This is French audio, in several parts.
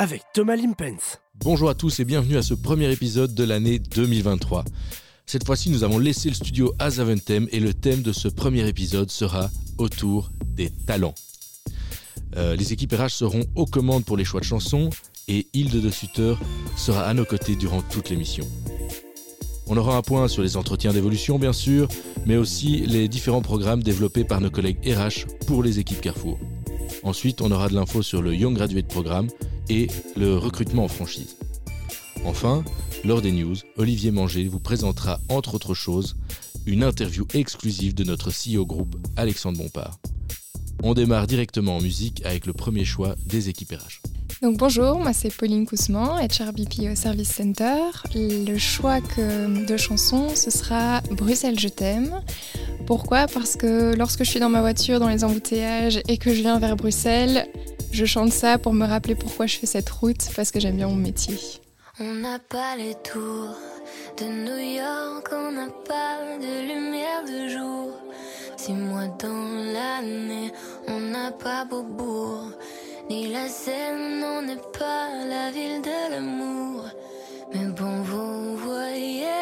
avec Thomas Limpens. Bonjour à tous et bienvenue à ce premier épisode de l'année 2023. Cette fois-ci, nous avons laissé le studio à Zaventem et le thème de ce premier épisode sera autour des talents. Euh, les équipes RH seront aux commandes pour les choix de chansons et Hilde de Sutter sera à nos côtés durant toute l'émission. On aura un point sur les entretiens d'évolution bien sûr, mais aussi les différents programmes développés par nos collègues RH pour les équipes Carrefour. Ensuite, on aura de l'info sur le Young Graduate Programme et le recrutement en franchise. Enfin, lors des news, Olivier Manger vous présentera, entre autres choses, une interview exclusive de notre CEO groupe, Alexandre Bompard. On démarre directement en musique avec le premier choix des RH. Donc bonjour, moi c'est Pauline Cousman, HRBP au Service Center. Le choix de chanson, ce sera Bruxelles je t'aime. Pourquoi? Parce que lorsque je suis dans ma voiture, dans les embouteillages et que je viens vers Bruxelles, je chante ça pour me rappeler pourquoi je fais cette route, parce que j'aime bien mon métier. On n'a pas les tours de New York, on n'a pas de lumière de jour. Six mois dans l'année, on n'a pas Beaubourg, ni la Seine, on n'est pas la ville de l'amour. Mais bon, vous voyez.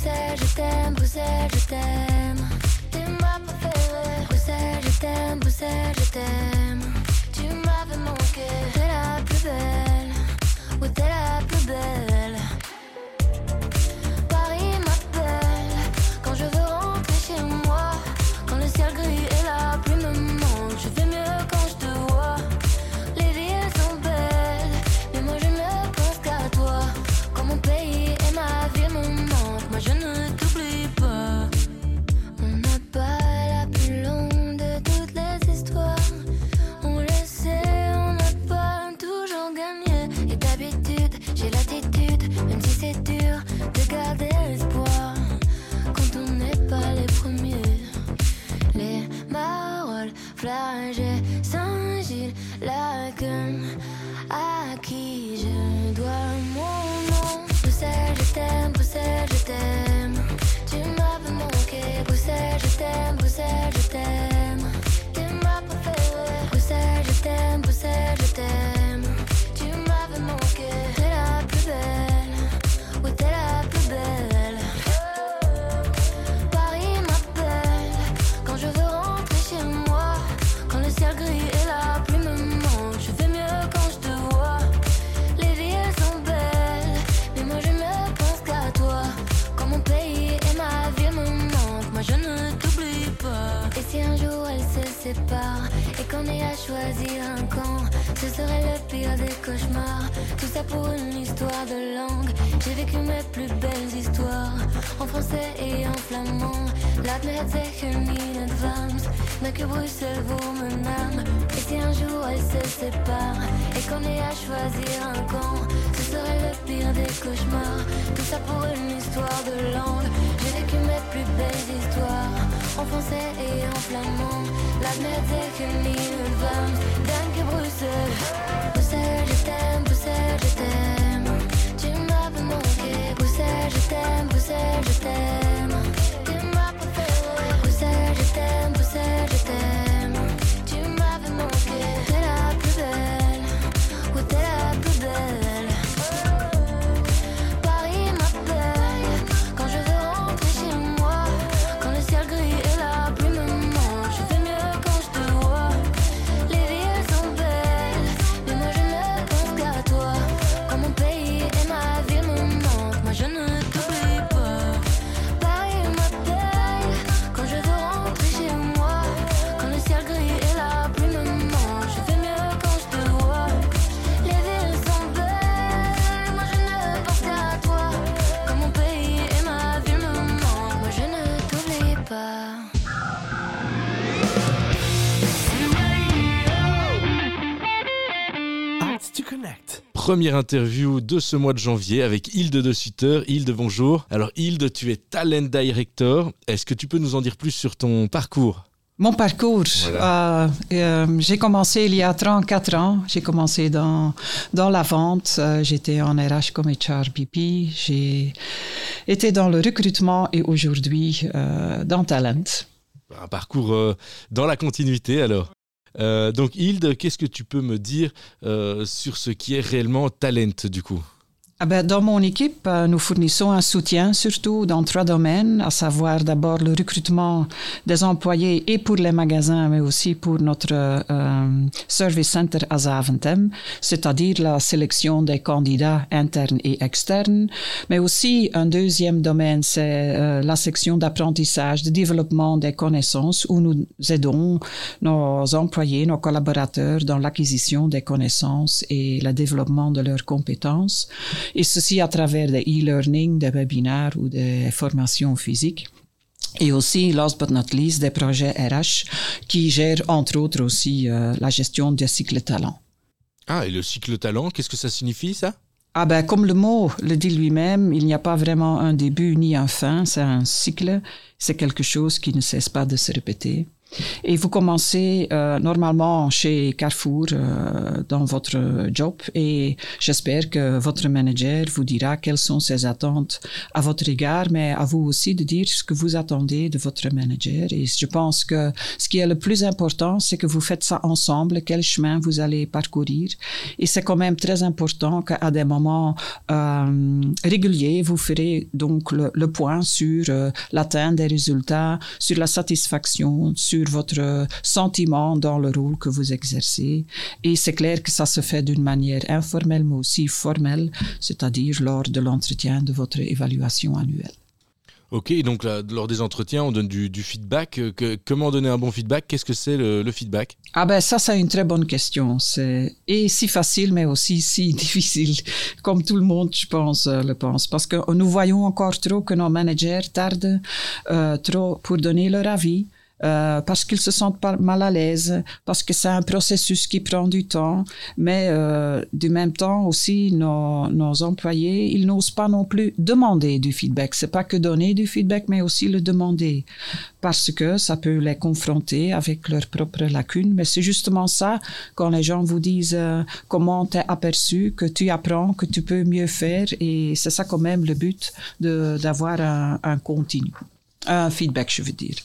Bruxelles, je t'aime, Bruxelles, je t'aime. T'es ma préférée. Bruxelles, je t'aime, et qu'on ait à choisir un camp, ce serait le pire des cauchemars. Tout ça pour une histoire de langue. J'ai vécu mes plus belles histoires en français et en flamand. Laat me het zeggen in que Bruxelles vaut mon âme. Et si un jour elle se sépare et qu'on ait à choisir un camp, ce serait le pire des cauchemars. Tout ça pour une histoire de langue. J'ai vécu mes plus belles histoires en français et en flamand. L'admettek mille vingt, danke Bruxelles. Bruxelles, je t'aime, Bruxelles, je t'aime. Tu m'as manqué, Bruxelles, je t'aime, Bruxelles, je t'aime. Première interview de ce mois de janvier avec Hilde de Sutter. Hilde, bonjour. Alors Hilde, tu es Talent Director. Est-ce que tu peux nous en dire plus sur ton parcours? Mon parcours, euh, euh, j'ai commencé il y a 34 ans. J'ai commencé dans, dans la vente. Euh, j'étais en RH comme HRBP. J'ai été dans le recrutement et aujourd'hui dans Talent. Un parcours dans la continuité alors. Donc Hilde, qu'est-ce que tu peux me dire sur ce qui est réellement Talent du coup? Ah ben, dans mon équipe, euh, nous fournissons un soutien surtout dans trois domaines, à savoir d'abord le recrutement des employés et pour les magasins, mais aussi pour notre euh, service center à Zaventem, c'est-à-dire la sélection des candidats internes et externes. Mais aussi un deuxième domaine, c'est euh, la section d'apprentissage, de développement des connaissances, où nous aidons nos employés, nos collaborateurs dans l'acquisition des connaissances et le développement de leurs compétences et ceci à travers des e-learning, des webinaires ou des formations physiques. Et aussi, last but not least, des projets RH qui gèrent entre autres aussi euh, la gestion des cycles talent. Ah, et le cycle talent, qu'est-ce que ça signifie ça? Ah ben, comme le mot le dit lui-même, il n'y a pas vraiment un début ni un fin, c'est un cycle, c'est quelque chose qui ne cesse pas de se répéter. Et vous commencez euh, normalement chez Carrefour euh, dans votre job et j'espère que votre manager vous dira quelles sont ses attentes à votre égard, mais à vous aussi de dire ce que vous attendez de votre manager. Et je pense que ce qui est le plus important, c'est que vous faites ça ensemble, quel chemin vous allez parcourir. Et c'est quand même très important qu'à des moments euh, réguliers, vous ferez donc le, le point sur l'atteinte des résultats, sur la satisfaction, sur votre sentiment dans le rôle que vous exercez. Et c'est clair que ça se fait d'une manière informelle, mais aussi formelle, c'est-à-dire lors de l'entretien de votre évaluation annuelle. Ok, donc lors des entretiens, on donne du, feedback. Euh, comment donner un bon feedback? Qu'est-ce que c'est le, feedback? Ah ben ça, c'est une très bonne question. C'est et si facile, mais aussi si difficile, comme tout le monde, je pense, euh, le pense, parce que nous voyons encore trop que nos managers tardent euh, trop pour donner leur avis. Euh, parce qu'ils se sentent mal à l'aise, parce que c'est un processus qui prend du temps, mais euh, du même temps aussi nos, employés, ils n'osent pas non plus demander du feedback. C'est pas que donner du feedback, mais aussi le demander, parce que ça peut les confronter avec leurs propres lacunes. Mais c'est justement ça quand les gens vous disent euh, comment t'es aperçu, que tu apprends, que tu peux mieux faire, et c'est ça quand même le but d'avoir un, un continu, un feedback, je veux dire.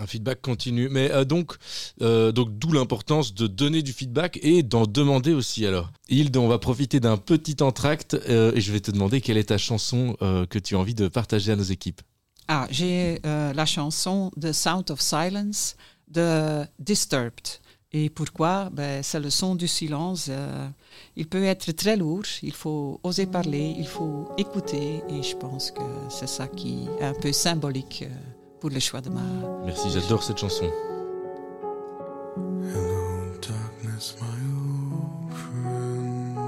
Un feedback continu. Mais euh, donc, euh, donc d'où l'importance de donner du feedback et d'en demander aussi. Alors, Hilde, on va profiter d'un petit entracte euh, et je vais te demander quelle est ta chanson que tu as envie de partager à nos équipes. Ah, j'ai la chanson The Sound of Silence de Disturbed. Et pourquoi? Ben, C'est le son du silence. il peut être très lourd, il faut oser parler, il faut écouter. Et je pense que c'est ça qui est un peu symbolique pour le choix de ma. Merci, j'adore cette chanson. Hello, darkness, my old friend.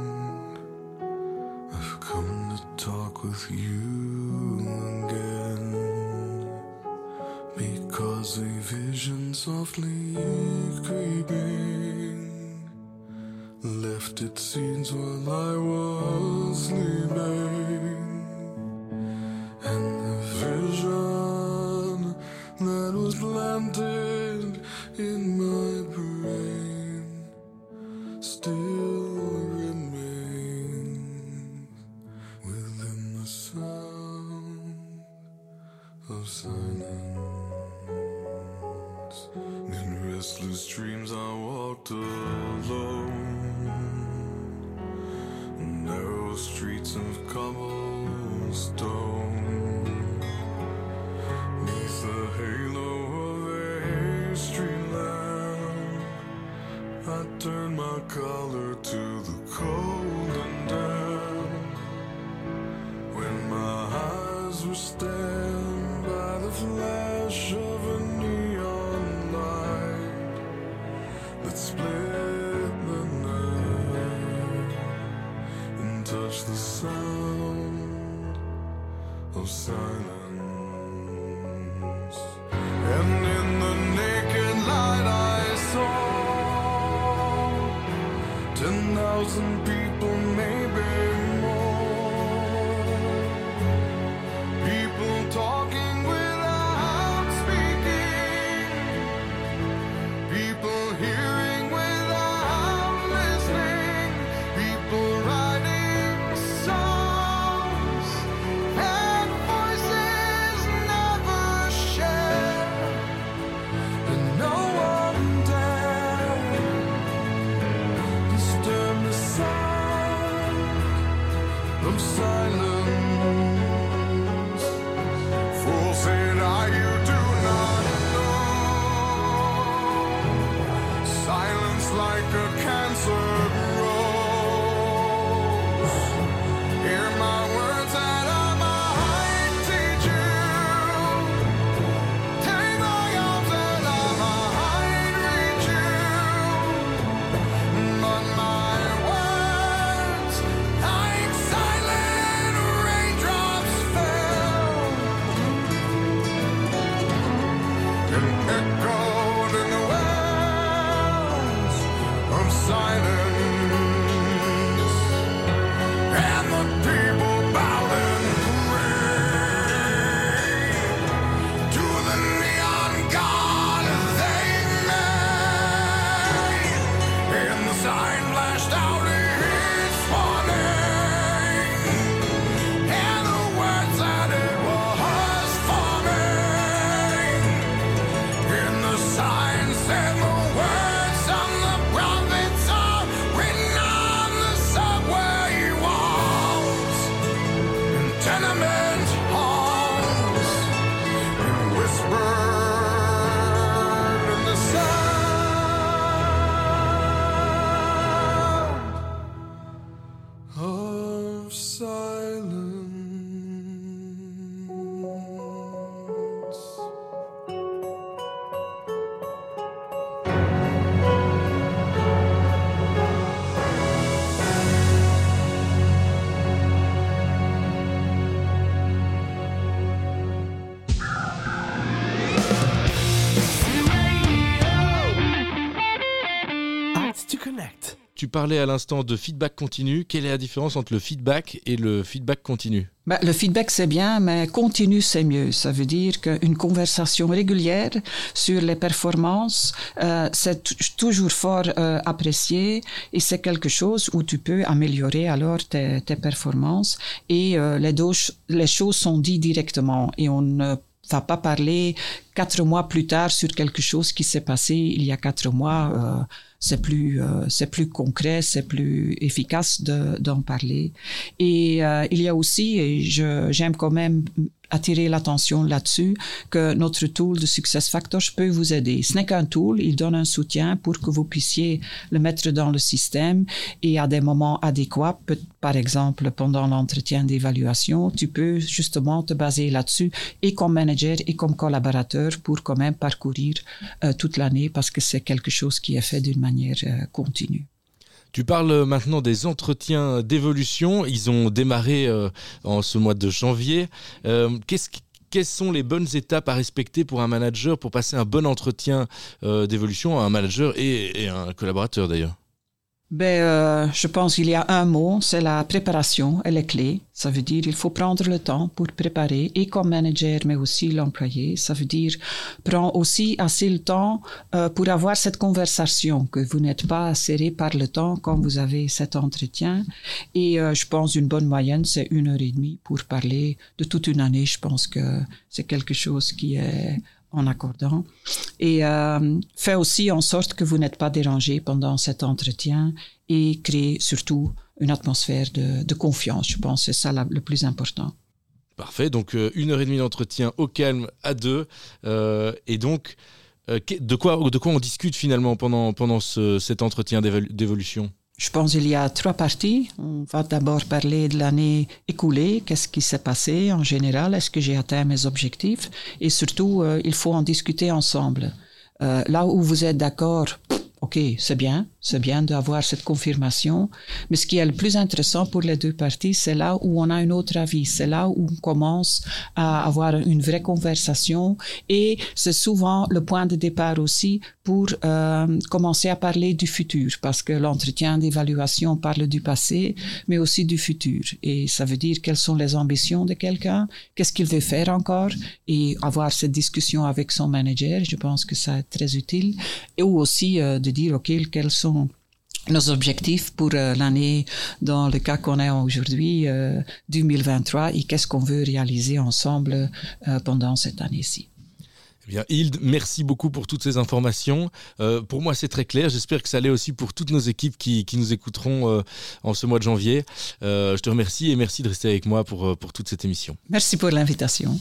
I've come to talk with you again. Because a vision softly creeping left its scenes while I was sleeping. Planted in my brain still remains within the sound of silence. In restless dreams, I walked alone, narrow streets of cobblestone. Parlais à l'instant de feedback continu. Quelle est la différence entre le feedback et le feedback continu? Ben, le feedback, c'est bien, mais continu, c'est mieux. Ça veut dire qu'une conversation régulière sur les performances, euh, c'est toujours fort euh, apprécié et c'est quelque chose où tu peux améliorer alors tes, performances et euh, les choses sont dites directement et on ne va pas parler quatre mois plus tard sur quelque chose qui s'est passé il y a quatre mois. C'est plus, euh, c'est plus concret, c'est plus efficace de- d'en parler. Et euh, il y a aussi, et j'aime quand même attirer l'attention là-dessus, que notre tool de Success Factors peut vous aider. Ce n'est qu'un tool, il donne un soutien pour que vous puissiez le mettre dans le système et à des moments adéquats, par exemple pendant l'entretien d'évaluation, tu peux justement te baser là-dessus et comme manager et comme collaborateur pour quand même parcourir euh, toute l'année parce que c'est quelque chose qui est fait d'une manière euh, continue. Tu parles maintenant des entretiens d'évolution. Ils ont démarré euh, en ce mois de janvier. Euh, quelles sont les bonnes étapes à respecter pour un manager pour passer un bon entretien d'évolution à un manager et un collaborateur d'ailleurs? Ben, euh, je pense qu'il y a un mot, c'est la préparation, elle est clé. Ça veut dire il faut prendre le temps pour préparer, et comme manager, mais aussi l'employé. Ça veut dire prends aussi assez le temps euh, pour avoir cette conversation, que vous n'êtes pas serré par le temps quand vous avez cet entretien. Et euh, je pense une bonne moyenne, c'est une heure et demie pour parler de toute une année. Je pense que c'est quelque chose qui est en accordant. Et euh, fait aussi en sorte que vous n'êtes pas dérangé pendant cet entretien et créer surtout une atmosphère de, confiance. Je pense que c'est ça le plus important. Parfait. Donc euh, une heure et demie d'entretien au calme à deux. Euh, et donc de quoi de quoi on discute finalement pendant pendant ce- cet entretien d'évolu- d'évolution? Je pense qu'il y a trois parties. On va d'abord parler de l'année écoulée, qu'est-ce qui s'est passé en général, est-ce que j'ai atteint mes objectifs et surtout, euh, il faut en discuter ensemble. Euh, là où vous êtes d'accord, ok, c'est bien, c'est bien d'avoir cette confirmation, mais ce qui est le plus intéressant pour les deux parties, c'est là où on a un autre avis, c'est là où on commence à avoir une vraie conversation. Et c'est souvent le point de départ aussi pour euh, commencer à parler du futur, parce que l'entretien d'évaluation parle du passé, mais aussi du futur. Et ça veut dire quelles sont les ambitions de quelqu'un, qu'est-ce qu'il veut faire encore, et avoir cette discussion avec son manager, je pense que ça est très utile, et ou aussi euh, de dire, OK, quels sont nos objectifs pour euh, l'année dans le cas qu'on est aujourd'hui, euh, 2023, et qu'est-ce qu'on veut réaliser ensemble euh, pendant cette année-ci. Eh bien, Hilde, merci beaucoup pour toutes ces informations. Euh, pour moi, c'est très clair. J'espère que ça l'est aussi pour toutes nos équipes qui, qui nous écouteront euh, en ce mois de janvier. Euh, je te remercie et merci de rester avec moi pour, euh, pour toute cette émission. Merci pour l'invitation.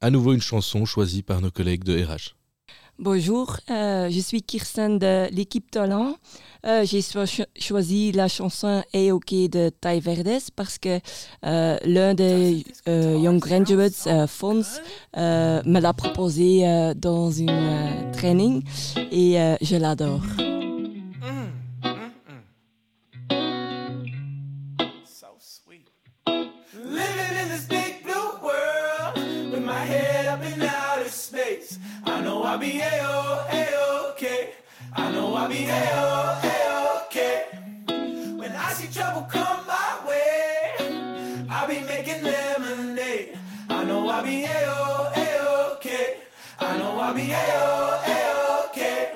À nouveau, une chanson choisie par nos collègues de RH. Bonjour, euh, je suis Kirsten de l'équipe Talent. Euh, J'ai cho- cho- choisi la chanson A OK de Ty Verdes parce que euh, l'un des Young Graduates euh, me l'a proposé dans une training et je l'adore. So I know I'll be A-O, A-OK. I know I'll be A-O, A-OK. When I see trouble come my way, I'll be making lemonade. I know I'll be A-O, A-OK. I know I'll be A-O, A-OK.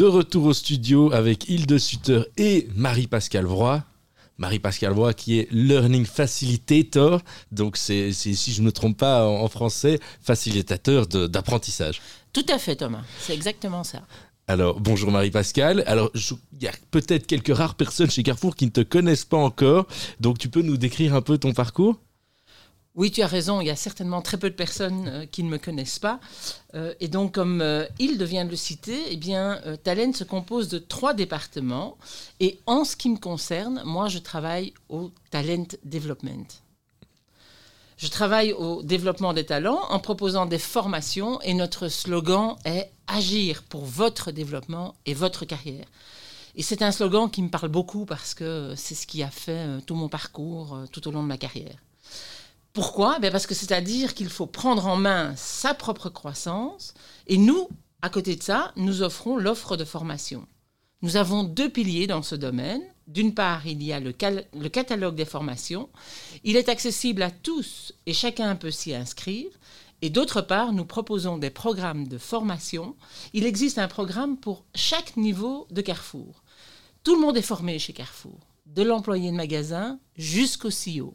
De retour au studio avec Hilde Sutter et Marie-Pascale Vroy. Marie-Pascale Vroy qui est Learning Facilitator, donc c'est, si je ne me trompe pas en en français, facilitateur d'apprentissage. Tout à fait, Thomas. C'est exactement ça. Alors, bonjour Marie-Pascale. Alors, il y a peut-être quelques rares personnes chez Carrefour qui ne te connaissent pas encore, donc tu peux nous décrire un peu ton parcours? Oui, tu as raison. Il y a certainement très peu de personnes euh, qui ne me connaissent pas. Euh, et donc, comme euh, Hilde vient de le citer, eh bien, euh, Talent se compose de trois départements. Et en ce qui me concerne, moi, je travaille au Talent Development. Je travaille au développement des talents en proposant des formations et notre slogan est Agir pour votre développement et votre carrière. Et c'est un slogan qui me parle beaucoup parce que c'est ce qui a fait tout mon parcours tout au long de ma carrière. Pourquoi? Ben Parce que c'est-à-dire qu'il faut prendre en main sa propre croissance et nous, à côté de ça, nous offrons l'offre de formation. Nous avons deux piliers dans ce domaine. D'une part, il y a le, le catalogue des formations. Il est accessible à tous et chacun peut s'y inscrire. Et d'autre part, nous proposons des programmes de formation. Il existe un programme pour chaque niveau de Carrefour. Tout le monde est formé chez Carrefour, de l'employé de magasin jusqu'au CEO.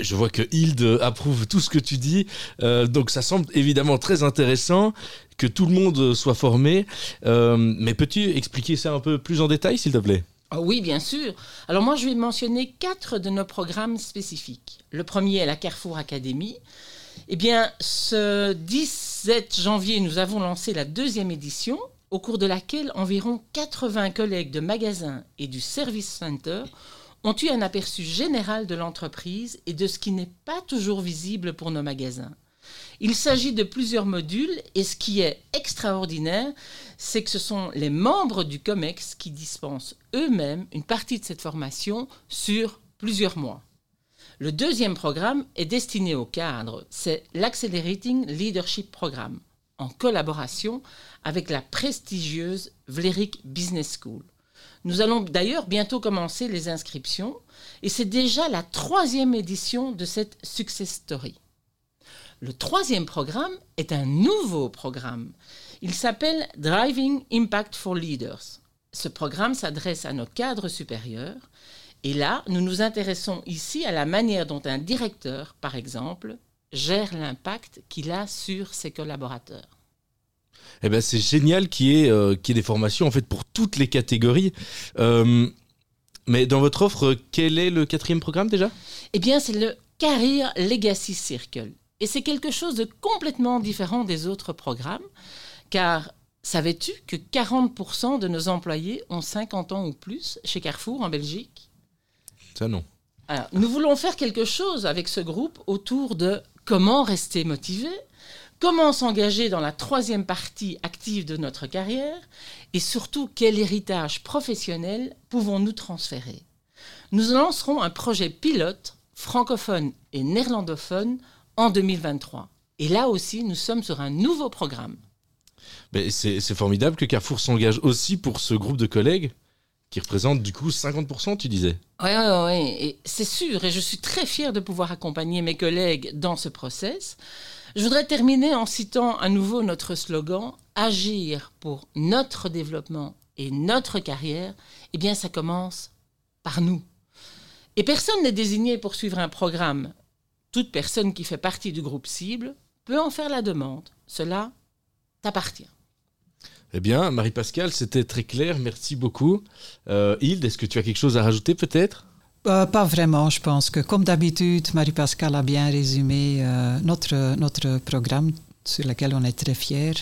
Je vois que Hilde approuve tout ce que tu dis, Euh, donc ça semble évidemment très intéressant que tout le monde soit formé. Euh, mais peux-tu expliquer ça un peu plus en détail, s'il te plaît? Ah oui, bien sûr. Alors moi, je vais mentionner quatre de nos programmes spécifiques. Le premier est la Carrefour Academy. Eh bien, ce 10 6-7 janvier, nous avons lancé la deuxième édition, au cours de laquelle environ 80 collègues de magasins et du Service Center ont eu un aperçu général de l'entreprise et de ce qui n'est pas toujours visible pour nos magasins. Il s'agit de plusieurs modules et ce qui est extraordinaire, c'est que ce sont les membres du COMEX qui dispensent eux-mêmes une partie de cette formation sur plusieurs mois. Le deuxième programme est destiné aux cadres, c'est l'Accelerating Leadership Programme, en collaboration avec la prestigieuse Vlerick Business School. Nous allons d'ailleurs bientôt commencer les inscriptions et c'est déjà la troisième édition de cette success story. Le troisième programme est un nouveau programme. Il s'appelle Driving Impact for Leaders. Ce programme s'adresse à nos cadres supérieurs et là, nous nous intéressons ici à la manière dont un directeur, par exemple, gère l'impact qu'il a sur ses collaborateurs. Eh ben, c'est génial qu'il y, ait, euh, y ait des formations en fait pour toutes les catégories. Euh, mais dans votre offre, quel est le quatrième programme déjà? Eh bien, c'est le Career Legacy Circle. Et c'est quelque chose de complètement différent des autres programmes, car savais-tu que 40% de nos employés ont 50 ans ou plus chez Carrefour en Belgique? Ça non. Alors, nous voulons faire quelque chose avec ce groupe autour de comment rester motivé, comment s'engager dans la troisième partie active de notre carrière et surtout quel héritage professionnel pouvons-nous transférer. Nous lancerons un projet pilote francophone et néerlandophone en 2023. Et là aussi, nous sommes sur un nouveau programme. C'est, formidable que Carrefour s'engage aussi pour ce groupe de collègues qui représente du coup 50%, tu disais. Oui, oui, oui. C'est sûr, et je suis très fière de pouvoir accompagner mes collègues dans ce process. Je voudrais terminer en citant à nouveau notre slogan Agir pour notre développement et notre carrière. Eh bien, ça commence par nous. Et personne n'est désigné pour suivre un programme. Toute personne qui fait partie du groupe cible peut en faire la demande. Cela t'appartient. Eh bien, Marie-Pascale, c'était très clair, merci beaucoup. Euh, Hilde, est-ce que tu as quelque chose à rajouter peut-être? Euh, pas vraiment, je pense que comme d'habitude, Marie-Pascale a bien résumé euh, notre, notre programme sur lequel on est très fiers.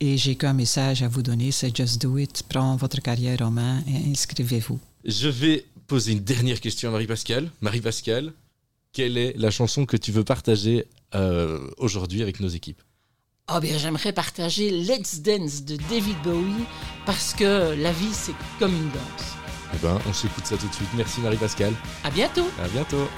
Et j'ai qu'un message à vous donner, c'est Just Do It, prends votre carrière en main et inscrivez-vous. Je vais poser une dernière question à Marie-Pascale. Marie-Pascale, quelle est la chanson que tu veux partager euh, aujourd'hui avec nos équipes? Oh bien, j'aimerais partager Let's Dance de David Bowie parce que la vie, c'est comme une danse. Eh ben, on s'écoute ça tout de suite. Merci Marie-Pascale. À bientôt! À bientôt.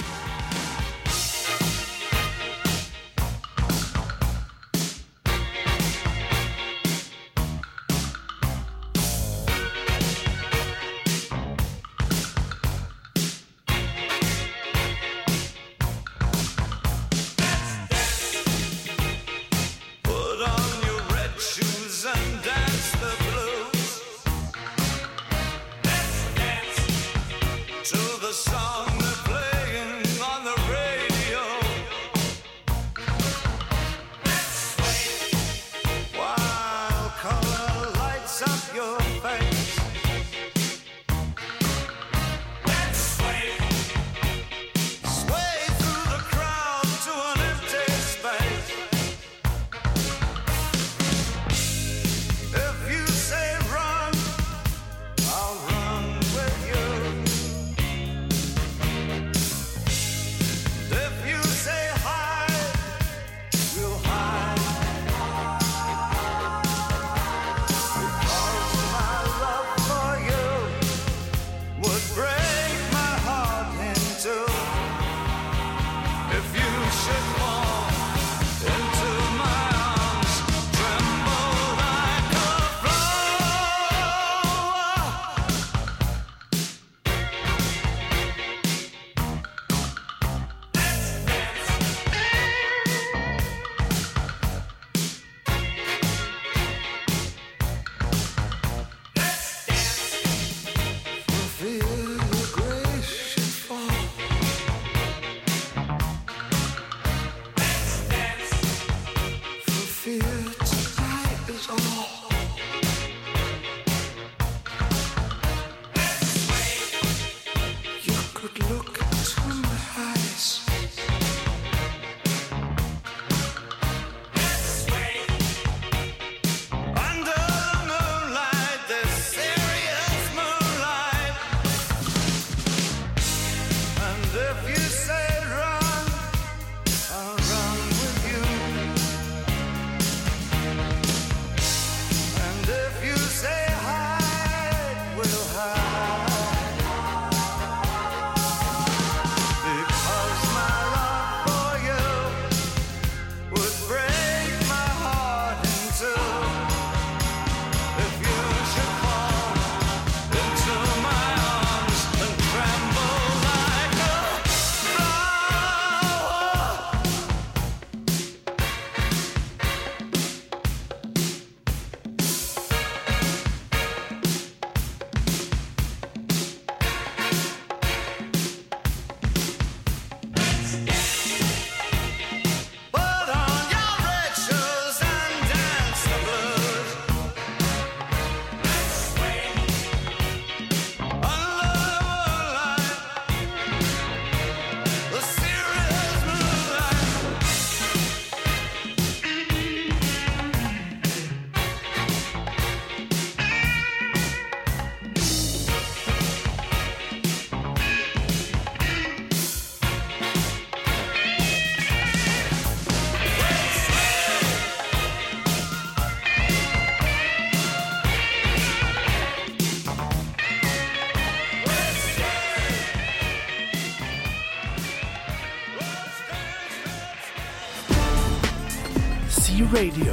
Radio.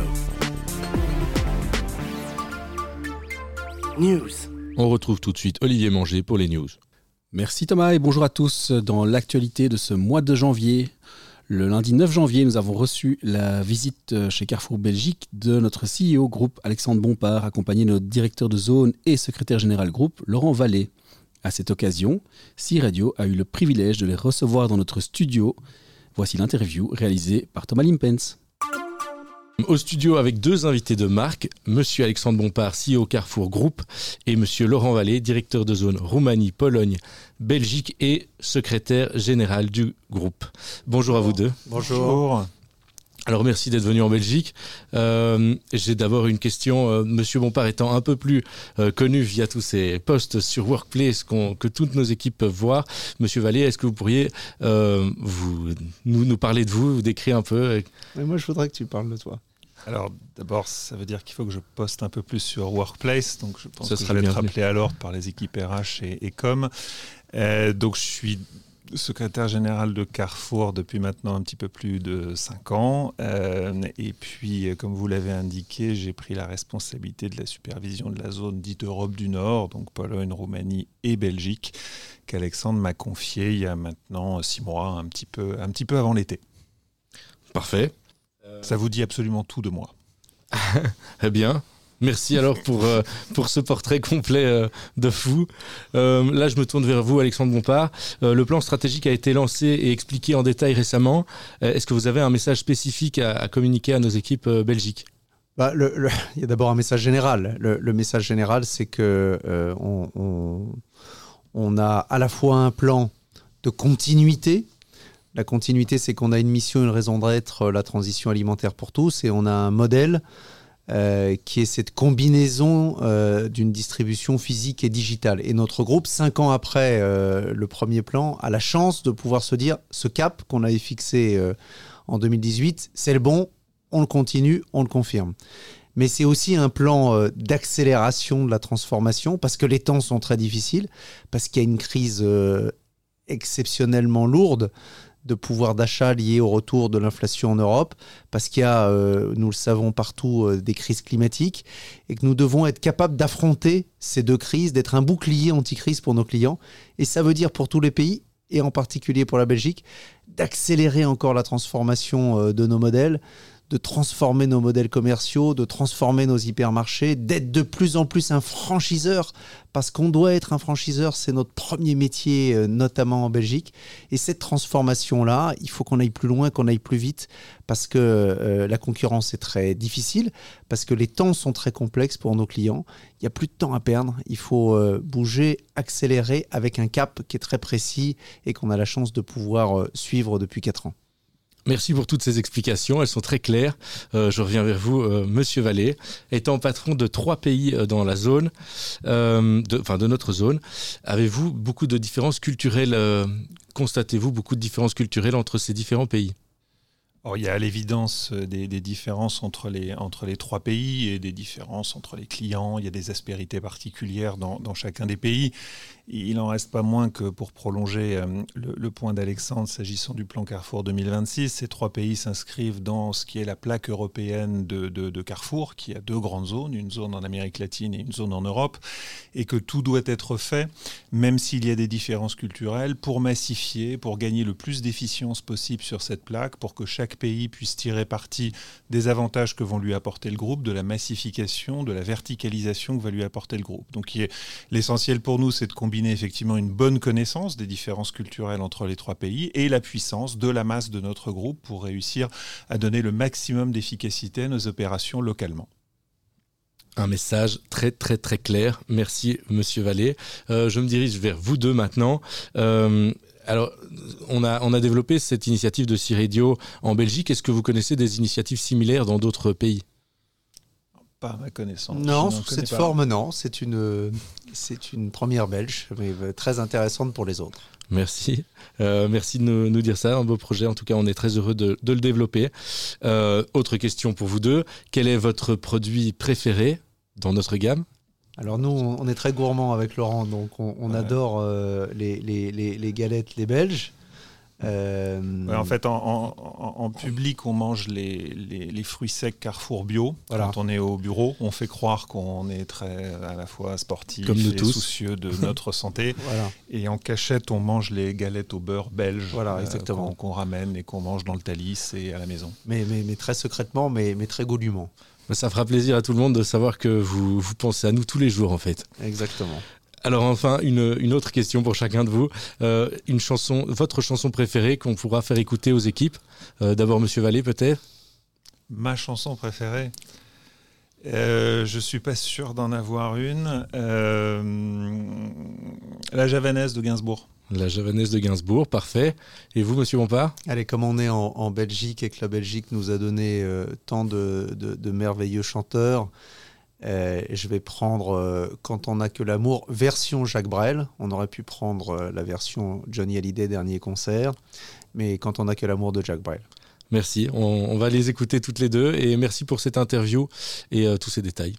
News. On retrouve tout de suite Olivier Manger pour les news. Merci Thomas et bonjour à tous. Dans l'actualité de ce mois de janvier, le lundi 9 janvier, nous avons reçu la visite chez Carrefour Belgique de notre CEO groupe Alexandre Bompard, accompagné de notre directeur de zone et secrétaire général groupe Laurent Vallée. À cette occasion, C Radio a eu le privilège de les recevoir dans notre studio. Voici l'interview réalisée par Thomas Limpens. Au studio avec deux invités de marque, Monsieur Alexandre Bompard, CEO Carrefour Group, et Monsieur Laurent Vallée, directeur de zone Roumanie, Pologne, Belgique et secrétaire général du groupe. Bonjour à vous deux. Bonjour. Alors merci d'être venu en Belgique. Euh, J'ai d'abord une question. Euh, Monsieur Bompard étant un peu plus euh, connu via tous ces posts sur Workplace que toutes nos équipes peuvent voir, Monsieur Vallée, est-ce que vous pourriez euh, vous, nous, nous parler de vous, vous décrire un peu Mais moi, je voudrais que tu parles de toi. Alors, d'abord, ça veut dire qu'il faut que je poste un peu plus sur Workplace. Donc, je pense Ce que sera je vais être rappelé à l'ordre par les équipes RH et, et com. Euh, donc, je suis secrétaire général de Carrefour depuis maintenant un petit peu plus de 5 ans. Euh, et puis, euh, comme vous l'avez indiqué, j'ai pris la responsabilité de la supervision de la zone dite Europe du Nord, donc Pologne, Roumanie et Belgique, qu'Alexandre m'a confié il y a maintenant 6 mois, un petit peu, un petit peu avant l'été. Parfait. Ça vous dit absolument tout de moi. Eh bien, merci alors pour, euh, pour ce portrait complet euh, de fou. Euh, là, je me tourne vers vous, Alexandre Bompard. Le plan stratégique a été lancé et expliqué en détail récemment. Est-ce que vous avez un message spécifique à, communiquer à nos équipes belgiques? Bah, le- il y a d'abord un message général. Le, message général, c'est que on, on- on a à la fois un plan de continuité. La continuité, c'est qu'on a une mission, une raison d'être, la transition alimentaire pour tous, et on a un modèle euh, qui est cette combinaison euh, d'une distribution physique et digitale. Et notre groupe, cinq ans après euh, le premier plan, a la chance de pouvoir se dire ce cap qu'on avait fixé euh, en 2018, c'est le bon, on le continue, on le confirme. Mais c'est aussi un plan euh, d'accélération de la transformation parce que les temps sont très difficiles, parce qu'il y a une crise exceptionnellement lourde de pouvoir d'achat liée au retour de l'inflation en Europe, parce qu'il y a, euh, nous le savons partout, euh, des crises climatiques, et que nous devons être capables d'affronter ces deux crises, d'être un bouclier anti-crise pour nos clients. Et ça veut dire pour tous les pays, et en particulier pour la Belgique, d'accélérer encore la transformation euh, de nos modèles, de transformer nos modèles commerciaux, de transformer nos hypermarchés, d'être de plus en plus un franchiseur, parce qu'on doit être un franchiseur, c'est notre premier métier, euh, notamment en Belgique. Et cette transformation-là, il faut qu'on aille plus loin, qu'on aille plus vite, parce que euh, la concurrence est très difficile, parce que les temps sont très complexes pour nos clients. Il n'y a plus de temps à perdre, il faut euh, bouger, accélérer avec un cap qui est très précis et qu'on a la chance de pouvoir suivre depuis 4 ans. Merci pour toutes ces explications, elles sont très claires. Euh, je reviens vers vous, euh, Monsieur Vallée. Étant patron de trois pays euh, dans la zone, de, enfin de notre zone, avez-vous beaucoup de différences culturelles Constatez-vous beaucoup de différences culturelles entre ces différents pays? Il y a à l'évidence des, différences entre les, trois pays et des différences entre les clients. Il y a des aspérités particulières dans chacun des pays. Il n'en reste pas moins que pour prolonger euh, le, point d'Alexandre s'agissant du plan Carrefour 2026, ces trois pays s'inscrivent dans ce qui est la plaque européenne de, de- Carrefour, qui a deux grandes zones, une zone en Amérique latine et une zone en Europe, et que tout doit être fait, même s'il y a des différences culturelles, pour massifier, pour gagner le plus d'efficience possible sur cette plaque, pour que chaque pays puisse tirer parti des avantages que vont lui apporter le groupe, de la massification, de la verticalisation que va lui apporter le groupe. Donc l'essentiel pour nous, c'est de combiner effectivement une bonne connaissance des différences culturelles entre les trois pays et la puissance de la masse de notre groupe pour réussir à donner le maximum d'efficacité à nos opérations localement. Un message très très très clair. Merci Monsieur Vallée. Euh, je me dirige vers vous deux maintenant. Euh, alors, on a, on a développé cette initiative de C-Radio en Belgique. Est-ce que vous connaissez des initiatives similaires dans d'autres pays? Pas à ma connaissance. Non, sous cette pas. forme, non. C'est une, c'est une première belge, mais euh, très intéressante pour les autres. Merci. Euh, merci de nous, nous dire ça. Un beau projet. En tout cas, on est très heureux de, de le développer. Euh, autre question pour vous deux. Quel est votre produit préféré dans notre gamme? Alors nous, on est très gourmands avec Laurent, donc on, on adore euh, les, les- les- les galettes, les Belges. Euh, Ouais, en fait, en, en- en- en public, on mange les, les- les fruits secs Carrefour bio. Voilà. Quand on est au bureau, on fait croire qu'on est très à la fois sportif Comme et tous. soucieux de notre santé. Voilà. Et en cachette, on mange les galettes au beurre belge Voilà, euh, qu'on qu'on ramène et qu'on mange dans le Thalys et à la maison. mais, mais, mais très secrètement, mais, mais très goulûment. Ça fera plaisir à tout le monde de savoir que vous, vous pensez à nous tous les jours, en fait. Exactement. Alors enfin, une, une autre question pour chacun de vous. Euh, une chanson, votre chanson préférée qu'on pourra faire écouter aux équipes? Euh, D'abord, Monsieur Vallée, peut-être? Ma chanson préférée? Euh, Je suis pas sûr d'en avoir une. Euh, la javanaise de Gainsbourg. La javanaise de Gainsbourg, parfait. Et vous, Monsieur Bompard? Allez, comme on est en, en Belgique et que la Belgique nous a donné euh, tant de, de- de merveilleux chanteurs, euh, je vais prendre euh, Quand on n'a que l'amour, version Jacques Brel. On aurait pu prendre euh, la version Johnny Hallyday, dernier concert, mais Quand on n'a que l'amour de Jacques Brel. Merci. On, on va les écouter toutes les deux. Et merci pour cette interview et euh, tous ces détails.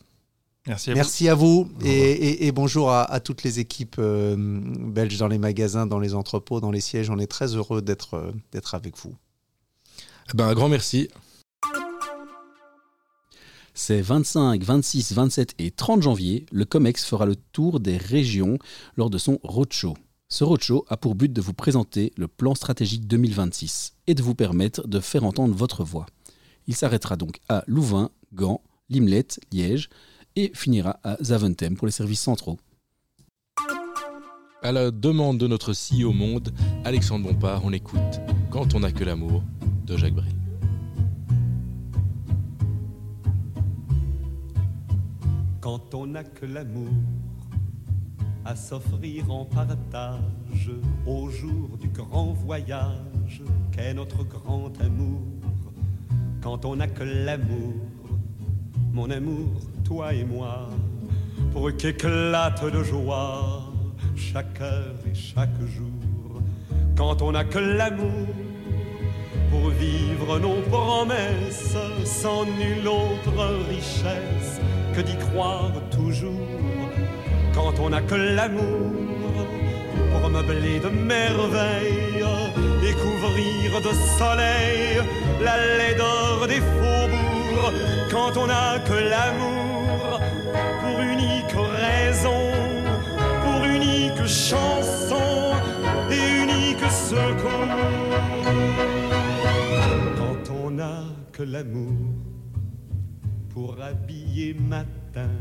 Merci à Merci à vous et, et- et bonjour à, à toutes les équipes euh, belges dans les magasins, dans les entrepôts, dans les sièges. On est très heureux d'être euh, d'être avec vous. Eh Ben, un grand merci. Ces 25, 26, 27 et 30 janvier, le COMEX fera le tour des régions lors de son roadshow. Ce roadshow a pour but de vous présenter le plan stratégique 2026 et de vous permettre de faire entendre votre voix. Il s'arrêtera donc à Louvain, Gand, Limlet, Liège et finira à Zaventem pour les services centraux. À la demande de notre CEO monde, Alexandre Bompard, on écoute Quand on n'a que l'amour de Jacques Brel. Quand on n'a que l'amour à s'offrir en partage au jour du grand voyage qu'est notre grand amour. Quand on n'a que l'amour, mon amour, toi et moi, pour qu'éclate de joie chaque heure et chaque jour. Quand on n'a que l'amour pour vivre nos promesses sans nulle autre richesse d'y croire toujours. Quand on n'a que l'amour pour meubler de merveilles et couvrir de soleil la laideur des faubourgs. Quand on n'a que l'amour pour unique raison, pour unique chanson et unique secours. Quand on n'a que l'amour pour habiller matin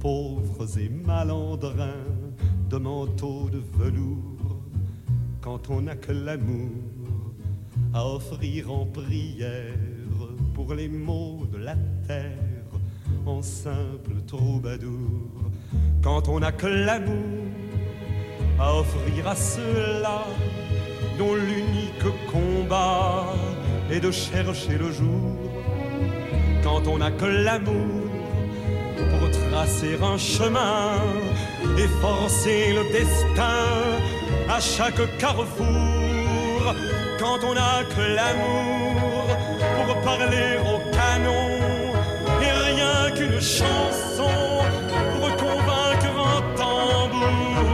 pauvres et malandrins de manteaux de velours. Quand on n'a que l'amour à offrir en prière pour les maux de la terre en simple troubadour. Quand on n'a que l'amour à offrir à ceux-là dont l'unique combat et de chercher le jour quand on n'a que l'amour pour tracer un chemin et forcer le destin à chaque carrefour. Quand on n'a que l'amour pour parler au canon et rien qu'une chanson pour convaincre un tambour.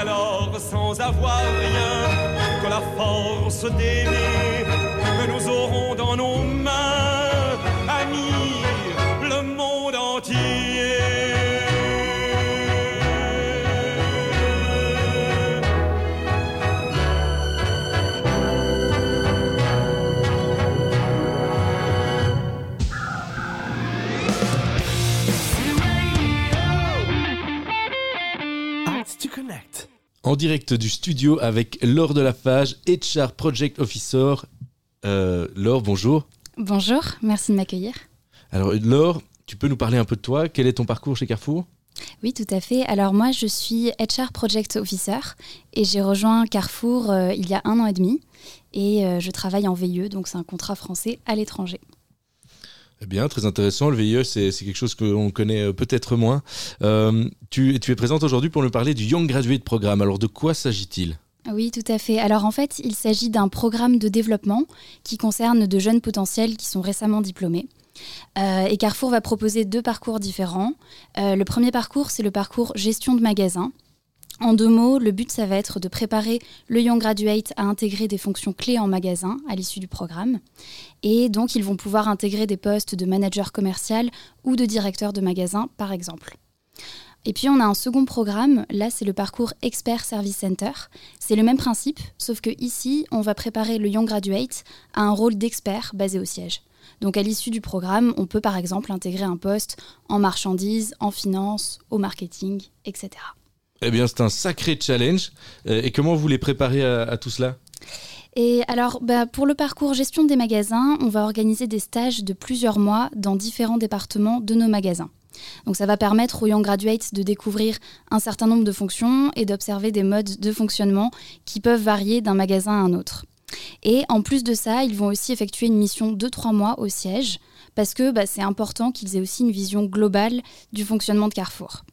Alors sans avoir rien que la force d'aimer nous aurons En direct du studio avec Laure Delafage, HR Project Officer. Euh, Laure, bonjour. Bonjour, merci de m'accueillir. Alors Laure, tu peux nous parler un peu de toi? Quel est ton parcours chez Carrefour? Oui, tout à fait. Alors moi, je suis HR Project Officer et j'ai rejoint Carrefour euh, il y a un an et demi et euh, je travaille en VIE, donc c'est un contrat français à l'étranger. Eh bien, très intéressant. Le VIE, c'est quelque chose que l'on connaît euh, peut-être moins. Euh, tu, es présente aujourd'hui pour nous parler du Young Graduate Programme. Alors, de quoi s'agit-il? Oui, tout à fait. Alors en fait, il s'agit d'un programme de développement qui concerne de jeunes potentiels qui sont récemment diplômés. Euh, et Carrefour va proposer deux parcours différents. Le premier parcours, c'est le parcours gestion de magasin. En deux mots, le but, ça va être de préparer le Young Graduate à intégrer des fonctions clés en magasin à l'issue du programme. Et donc, ils vont pouvoir intégrer des postes de manager commercial ou de directeur de magasin, par exemple. Et puis on a un second programme, là c'est le parcours Expert Service Center. C'est le même principe, sauf que ici on va préparer le Young Graduate à un rôle d'expert basé au siège. Donc à l'issue du programme, on peut par exemple intégrer un poste en marchandises, en finance, au marketing, etc. Eh bien, c'est un sacré challenge. Euh, Et comment vous les préparez à, tout cela? Et alors, bah, pour le parcours gestion des magasins, on va organiser des stages de plusieurs mois dans différents départements de nos magasins. Donc ça va permettre aux Young Graduates de découvrir un certain nombre de fonctions et d'observer des modes de fonctionnement qui peuvent varier d'un magasin à un autre. Et en plus de ça, ils vont aussi effectuer une mission de trois mois au siège, parce que bah, c'est important qu'ils aient aussi une vision globale du fonctionnement de Carrefour.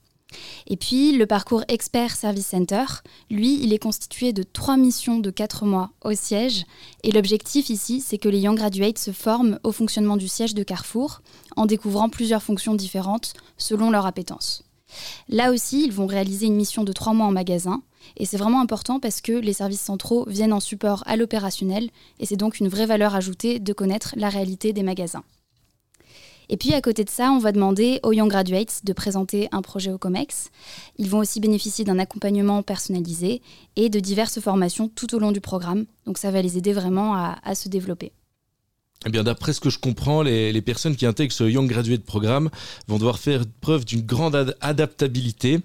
Et puis, le parcours Expert Service Center, lui, il est constitué de trois missions de quatre mois au siège. Et l'objectif ici, c'est que les Young Graduates se forment au fonctionnement du siège de Carrefour en découvrant plusieurs fonctions différentes selon leur appétence. Là aussi, ils vont réaliser une mission de trois mois en magasin. Et c'est vraiment important parce que les services centraux viennent en support à l'opérationnel. Et c'est donc une vraie valeur ajoutée de connaître la réalité des magasins. Et puis à côté de ça, on va demander aux Young Graduates de présenter un projet au COMEX. Ils vont aussi bénéficier d'un accompagnement personnalisé et de diverses formations tout au long du programme. Donc ça va les aider vraiment à, se développer. Eh bien, d'après ce que je comprends, les, personnes qui intègrent ce Young Graduate Programme vont devoir faire preuve d'une grande ad- adaptabilité.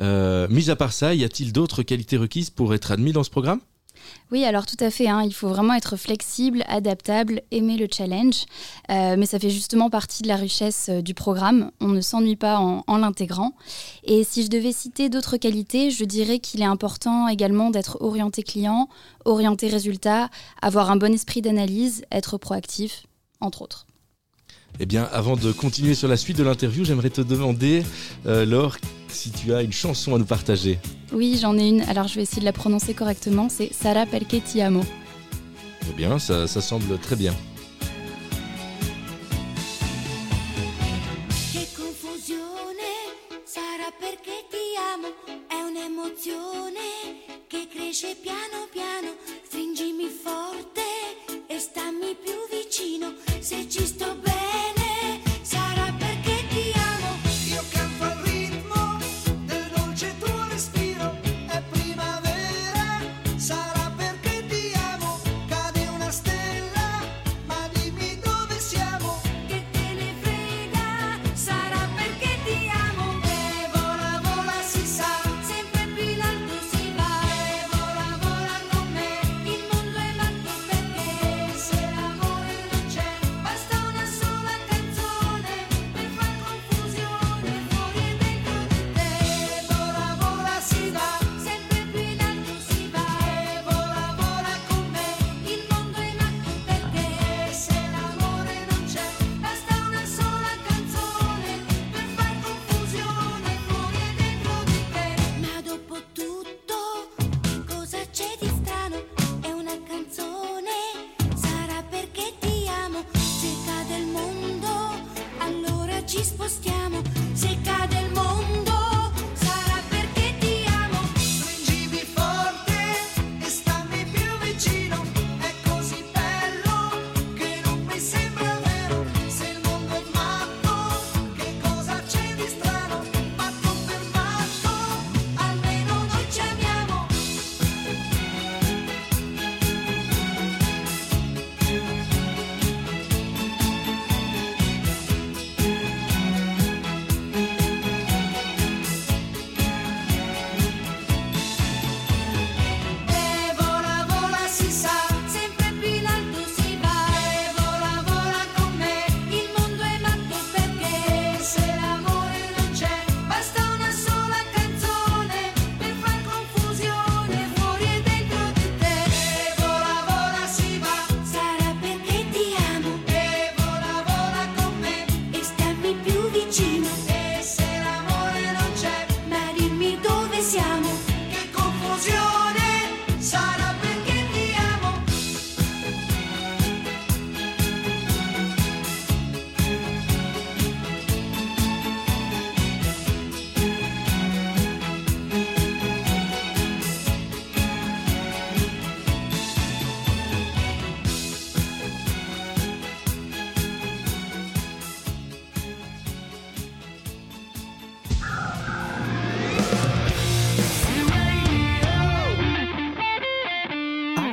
Euh, mis à part ça, y a-t-il d'autres qualités requises pour être admis dans ce programme? Oui, alors tout à fait. hein, il faut vraiment être flexible, adaptable, aimer le challenge. Euh, mais ça fait justement partie de la richesse euh, du programme. On ne s'ennuie pas en, en l'intégrant. Et si je devais citer d'autres qualités, je dirais qu'il est important également d'être orienté client, orienté résultat, avoir un bon esprit d'analyse, être proactif, entre autres. Eh bien, avant de continuer sur la suite de l'interview, j'aimerais te demander, euh, Laure, si tu as une chanson à nous partager. Oui, j'en ai une. Alors je vais essayer de la prononcer correctement. C'est Sara Pelke Ti Amo. Eh bien, ça, ça semble très bien. Piano piano, stringimi forte e stammi più vicino, se ci sto bene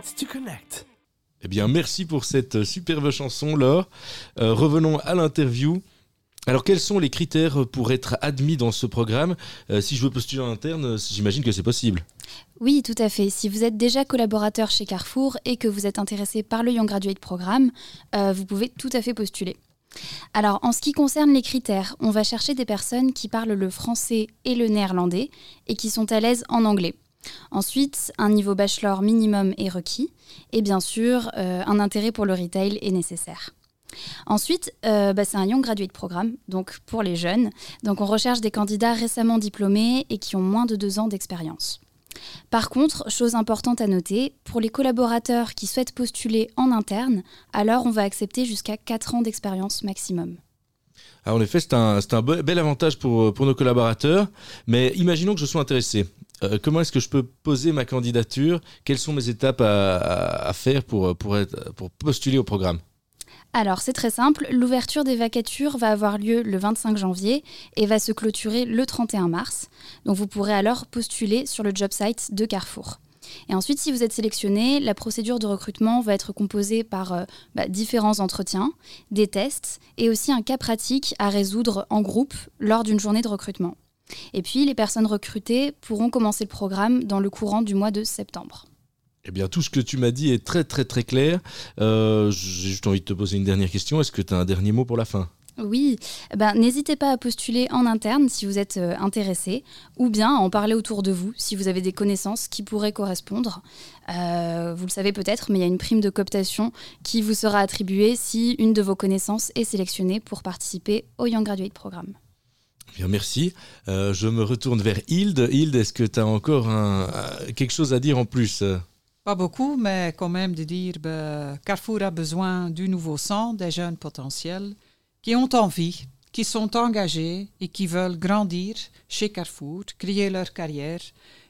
Dance to Connect. Eh bien, merci pour cette superbe chanson, Laure. Euh, revenons à l'interview. Alors, quels sont les critères pour être admis dans ce programme? Euh, Si je veux postuler en interne, euh, j'imagine que c'est possible. Oui, tout à fait. Si vous êtes déjà collaborateur chez Carrefour et que vous êtes intéressé par le Young Graduate Programme, euh, vous pouvez tout à fait postuler. Alors, en ce qui concerne les critères, on va chercher des personnes qui parlent le français et le néerlandais et qui sont à l'aise en anglais. Ensuite, un niveau bachelor minimum est requis et bien sûr, euh, un intérêt pour le retail est nécessaire. Ensuite, euh, bah, c'est un Young Graduate Programme, donc pour les jeunes. Donc on recherche des candidats récemment diplômés et qui ont moins de deux ans d'expérience. Par contre, chose importante à noter, pour les collaborateurs qui souhaitent postuler en interne, alors on va accepter jusqu'à 4 ans d'expérience maximum. Ah, en effet, c'est un, bel avantage pour nos collaborateurs. Mais imaginons que je sois intéressé. Euh, comment est-ce que je peux poser ma candidature? Quelles sont mes étapes à, faire pour postuler au programme? Alors c'est très simple, l'ouverture des vacatures va avoir lieu le 25 janvier et va se clôturer le 31 mars. Donc vous pourrez alors postuler sur le job site de Carrefour. Et ensuite, si vous êtes sélectionné, la procédure de recrutement va être composée par euh, bah, différents entretiens, des tests et aussi un cas pratique à résoudre en groupe lors d'une journée de recrutement. Et puis, les personnes recrutées pourront commencer le programme dans le courant du mois de septembre. Eh bien, tout ce que tu m'as dit est très très très clair. Euh, J'ai juste envie de te poser une dernière question. Est-ce que tu as un dernier mot pour la fin? Oui, eh ben, n'hésitez pas à postuler en interne si vous êtes euh, intéressé, ou bien à en parler autour de vous si vous avez des connaissances qui pourraient correspondre. Euh, vous le savez peut-être, mais il y a une prime de cooptation qui vous sera attribuée si une de vos connaissances est sélectionnée pour participer au Young Graduate Programme. Bien, merci. Euh, je me retourne vers Hilde. Hilde, est-ce que tu as encore un- quelque chose à dire en plus? Pas beaucoup, mais quand même de dire ben, Carrefour a besoin du nouveau sang, des jeunes potentiels qui ont envie, qui sont engagés et qui veulent grandir chez Carrefour, créer leur carrière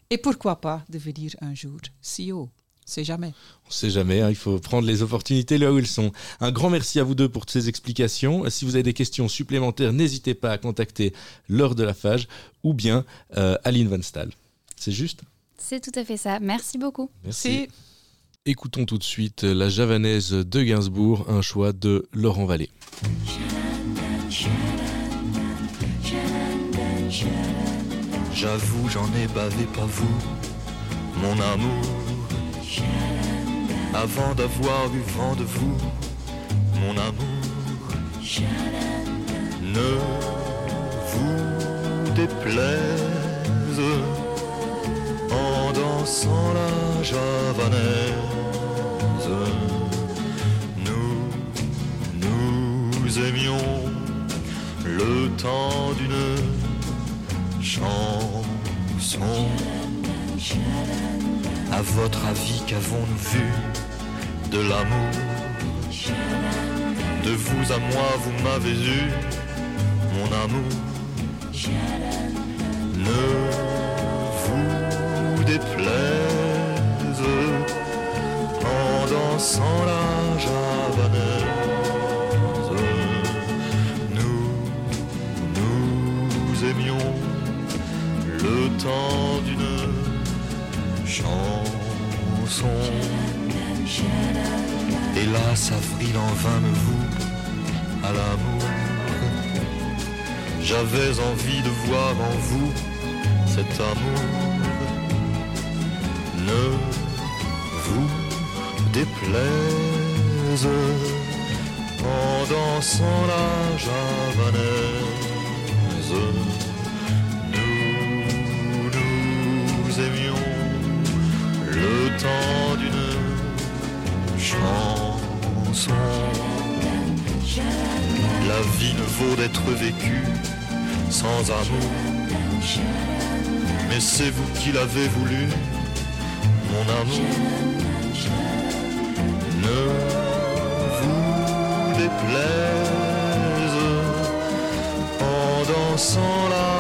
et pourquoi pas devenir un jour CEO. C'est jamais. On ne sait jamais, hein, il faut prendre les opportunités là où elles sont. Un grand merci à vous deux pour toutes ces explications. Si vous avez des questions supplémentaires, n'hésitez pas à contacter Laure de la Fage ou bien euh, Aline Van Staal. C'est juste? C'est tout à fait ça. Merci beaucoup. Merci. Écoutons tout de suite la javanaise de Gainsbourg, un choix de Laurent Vallée. J'avoue, j'en ai bavé, pas vous, mon amour. Avant d'avoir eu vent de vous, mon amour. Ne vous déplaise en dansant la javanaise. Nous, nous aimions le temps d'une chanson. À votre avis, qu'avons-nous vu de l'amour De vous à moi, vous m'avez eu, mon amour. Ne vous déplaise en dansant la javanaise. Nous, nous aimions le temps d'une chanson. Hélas, avril en vain me vous à l'amour. J'avais envie de voir en vous cet amour. Ne vous déplaise en dansant la javanaise. Le temps d'une chanson. La vie ne vaut d'être vécue sans amour. Mais c'est vous qui l'avez voulu, mon amour. Ne vous déplaise en dansant la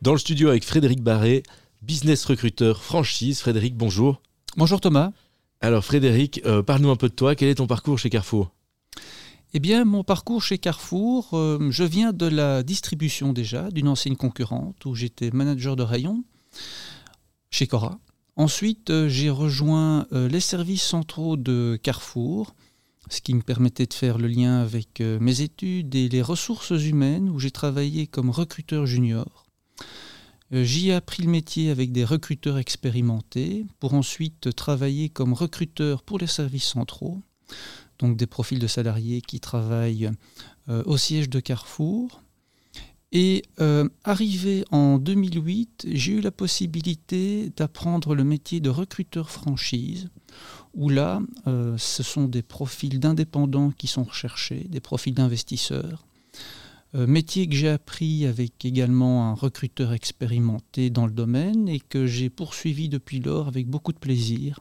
Dans le studio avec Frédéric Barré, business recruteur franchise. Frédéric, bonjour. Bonjour Thomas. Alors Frédéric, euh, parle-nous un peu de toi. Quel est ton parcours chez Carrefour? Eh bien, mon parcours chez Carrefour, euh, je viens de la distribution déjà, d'une enseigne concurrente où j'étais manager de rayon chez Cora. Ensuite, euh, j'ai rejoint euh, les services centraux de Carrefour, ce qui me permettait de faire le lien avec mes études et les ressources humaines où j'ai travaillé comme recruteur junior. Euh, J'y ai appris le métier avec des recruteurs expérimentés pour ensuite travailler comme recruteur pour les services centraux, donc des profils de salariés qui travaillent euh, au siège de Carrefour. Et euh, arrivé en 2008, j'ai eu la possibilité d'apprendre le métier de recruteur franchise, où là, ce sont des profils d'indépendants qui sont recherchés, des profils d'investisseurs. Euh, métier que j'ai appris avec également un recruteur expérimenté dans le domaine et que j'ai poursuivi depuis lors avec beaucoup de plaisir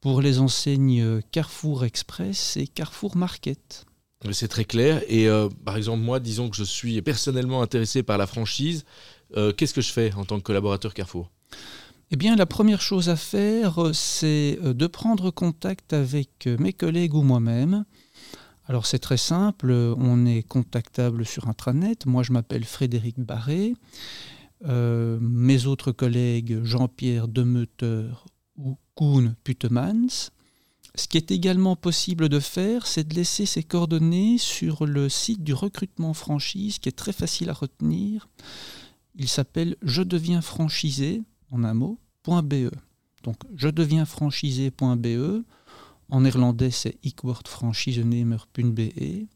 pour les enseignes euh, Carrefour Express et Carrefour Market. C'est très clair. Et euh, par exemple, moi, disons que je suis personnellement intéressé par la franchise. Euh, Qu'est-ce que je fais en tant que collaborateur Carrefour? Eh bien, la première chose à faire, c'est de prendre contact avec mes collègues ou moi-même. Alors, c'est très simple, on est contactable sur intranet. Moi, je m'appelle Frédéric Barré. Euh, mes autres collègues, Jean-Pierre Demeuteur ou Koen Putemans. Ce qui est également possible de faire, c'est de laisser ses coordonnées sur le site du recrutement franchise, qui est très facile à retenir. Il s'appelle je deviens franchisé, en un mot, .be. Donc je deviens franchisé.be. En néerlandais, c'est ik word franchisenemer.be.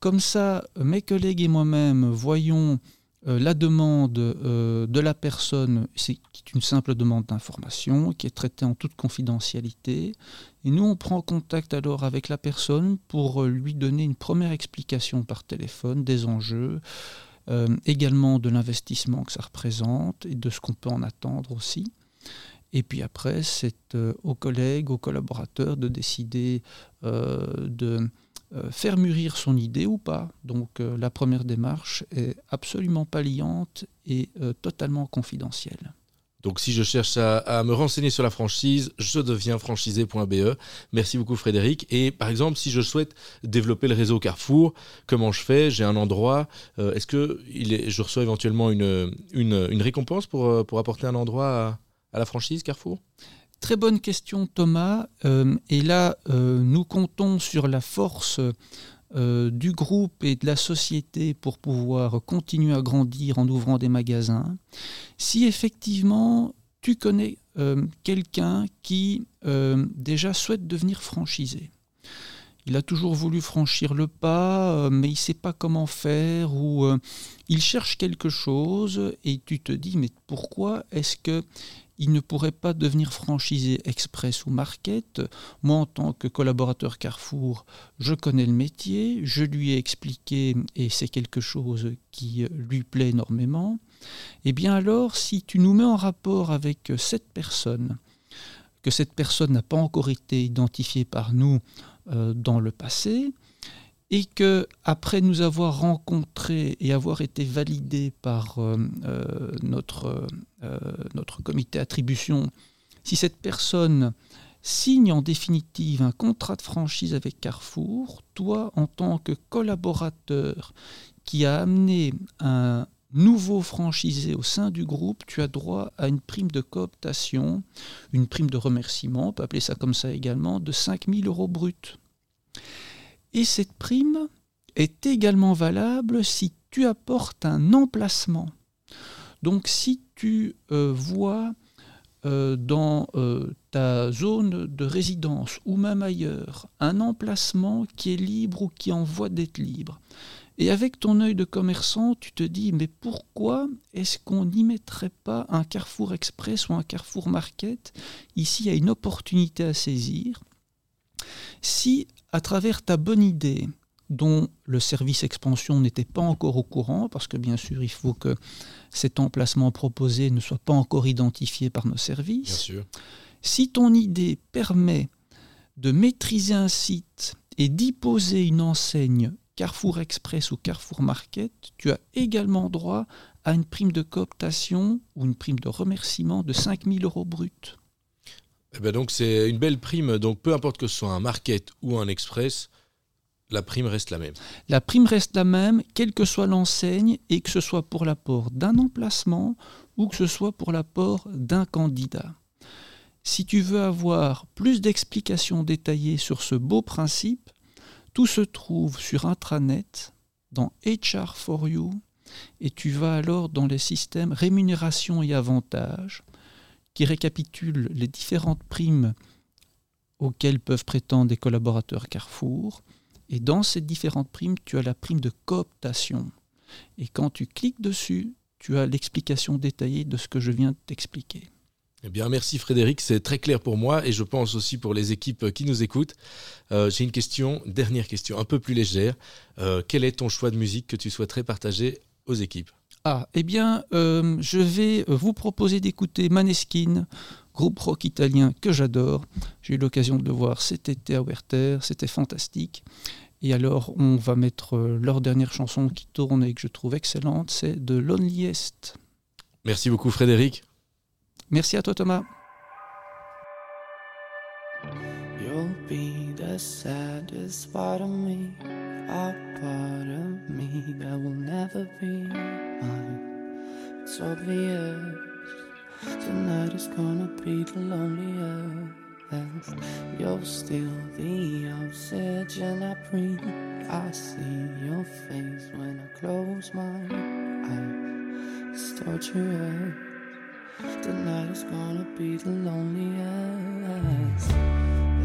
Comme ça, mes collègues et moi-même voyons euh, la demande euh, de la personne, c'est une simple demande d'information qui est traitée en toute confidentialité. Et nous, on prend contact alors avec la personne pour euh, lui donner une première explication par téléphone des enjeux, également de l'investissement que ça représente et de ce qu'on peut en attendre aussi. Et puis après, c'est euh, aux collègues, aux collaborateurs de décider euh, de euh, faire mûrir son idée ou pas. Donc la première démarche est absolument pas liante et totalement confidentielle. Donc si je cherche à, me renseigner sur la franchise, je deviens franchisé.be. Merci beaucoup Frédéric. Et par exemple, si je souhaite développer le réseau Carrefour, comment je fais? J'ai un endroit. Est-ce que je reçois éventuellement une, récompense pour, apporter un endroit à la franchise Carrefour? Très bonne question Thomas. Euh, et là, euh, nous comptons sur la force euh, du groupe et de la société pour pouvoir continuer à grandir en ouvrant des magasins. Si effectivement tu connais quelqu'un qui déjà souhaite devenir franchisé, il a toujours voulu franchir le pas, mais il ne sait pas comment faire, ou il cherche quelque chose, et tu te dis, mais pourquoi est-ce que il ne pourrait pas devenir franchisé express ou market Moi, en tant que collaborateur Carrefour, je connais le métier, je lui ai expliqué, et c'est quelque chose qui euh, lui plaît énormément. Eh bien alors, si tu nous mets en rapport avec cette personne, que cette personne n'a pas encore été identifiée par nous euh, dans le passé, et que après nous avoir rencontrés et avoir été validés par euh, euh, notre, euh, notre comité attribution, si cette personne signe en définitive un contrat de franchise avec Carrefour, toi en tant que collaborateur qui a amené un nouveau franchisé au sein du groupe, tu as droit à une prime de cooptation, une prime de remerciement, on peut appeler ça comme ça également, de 5000 euros bruts. Et cette prime est également valable si tu apportes un emplacement. Donc si tu euh, vois euh, dans euh, ta zone de résidence ou même ailleurs un emplacement qui est libre ou qui en voie d'être libre, et avec ton œil de commerçant, tu te dis, mais pourquoi est-ce qu'on n'y mettrait pas un Carrefour Express ou un Carrefour Market Ici, il y a une opportunité à saisir? Si, à travers ta bonne idée, dont le service expansion n'était pas encore au courant, parce que bien sûr, il faut que cet emplacement proposé ne soit pas encore identifié par nos services. Bien sûr. Si ton idée permet de maîtriser un site et d'y poser une enseigne Carrefour Express ou Carrefour Market, tu as également droit a une prime de cooptation ou une prime de remerciement de 5000 euros bruts. Eh ben donc c'est une belle prime, donc peu importe que ce soit un market ou un express, la prime reste la même. La prime reste la même, quelle que soit l'enseigne, et que ce soit pour l'apport d'un emplacement ou que ce soit pour l'apport d'un candidat. Si tu veux avoir plus d'explications détaillées sur ce beau principe, tout se trouve sur intranet dans HR for You et tu vas alors dans les systèmes rémunération et avantages qui récapitulent les différentes primes auxquelles peuvent prétendre des collaborateurs Carrefour. Et dans ces différentes primes, tu as la prime de cooptation. Et quand tu cliques dessus, tu as l'explication détaillée de ce que je viens de t'expliquer. Eh bien, merci Frédéric, c'est très clair pour moi et je pense aussi pour les équipes qui nous écoutent. Euh, J'ai une question, dernière question, un peu plus légère. Euh, quel est ton choix de musique que tu souhaiterais partager aux équipes? Ah, eh bien, euh, je vais vous proposer d'écouter Maneskin, groupe rock italien que j'adore. J'ai eu l'occasion de le voir cet été à Werther, c'était fantastique. Et alors, on va mettre euh, leur dernière chanson qui tourne et que je trouve excellente, c'est The Loneliest. Merci beaucoup Frédéric. Merci à toi Thomas. The saddest part of me, a part of me that will never be mine. It's obvious tonight is gonna be the loneliest. You're still the oxygen I breathe. I see your face when I close my eyes. It's torturous. Tonight is gonna be the loneliest.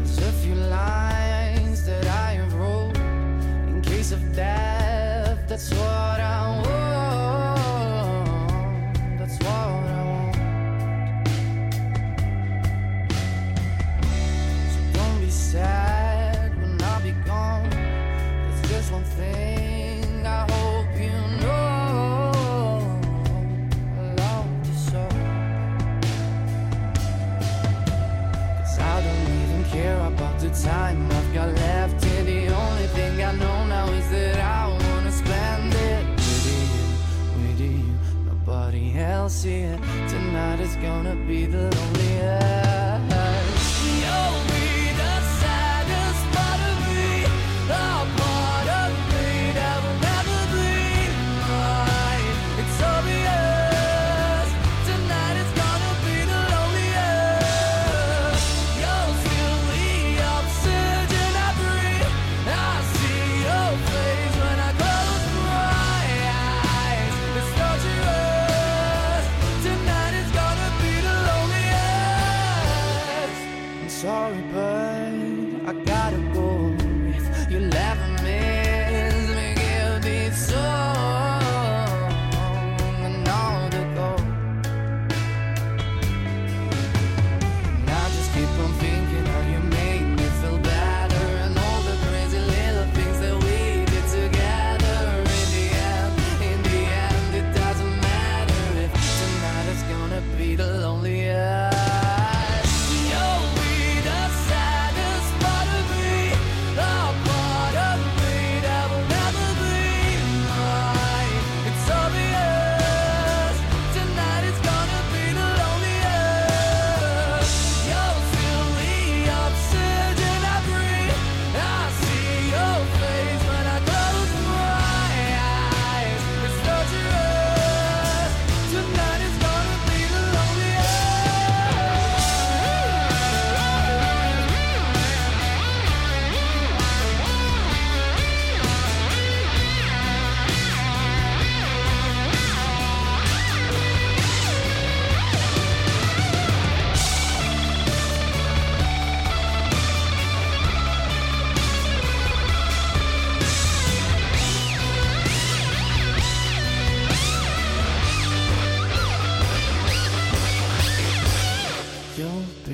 There's a few lines that I have wrote in case of death. That's what I want. Time I've got left here. The only thing I know now is that I wanna spend it with you, with you. Nobody else here. Tonight is gonna be the loneliest.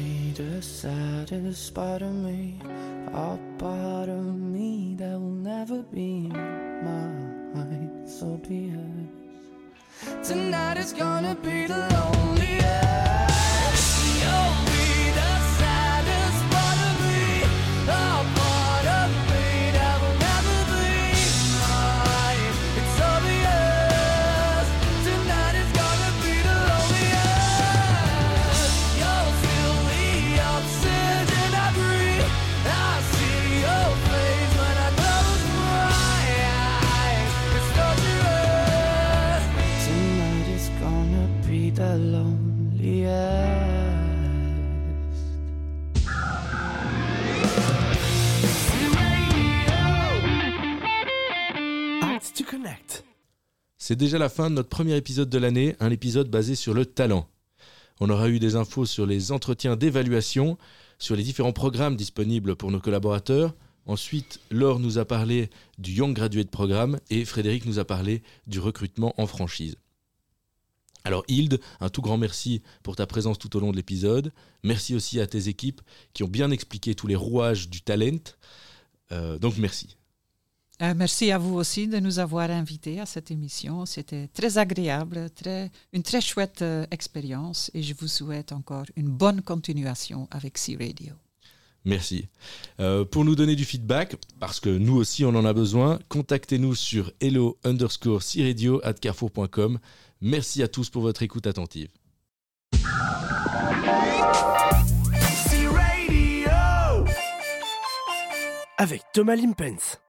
Be the saddest part of me, a part of me that will never be mine. So be it. Tonight is gonna be the loneliest. C'est déjà la fin de notre premier épisode de l'année, un épisode basé sur le talent. On aura eu des infos sur les entretiens d'évaluation, sur les différents programmes disponibles pour nos collaborateurs. Ensuite, Laure nous a parlé du Young Graduate Programme et Frédéric nous a parlé du recrutement en franchise. Alors Hilde, un tout grand merci pour ta présence tout au long de l'épisode. Merci aussi à tes équipes qui ont bien expliqué tous les rouages du talent. Euh, donc merci. Euh, merci à vous aussi de nous avoir invités à cette émission. C'était très agréable, très, une très chouette euh, expérience et je vous souhaite encore une bonne continuation avec C-Radio. Merci. Euh, pour nous donner du feedback, parce que nous aussi on en a besoin, contactez-nous sur hello underscore c-radio at carrefour.com. Merci à tous pour votre écoute attentive. C-Radio Avec Thomas Limpens.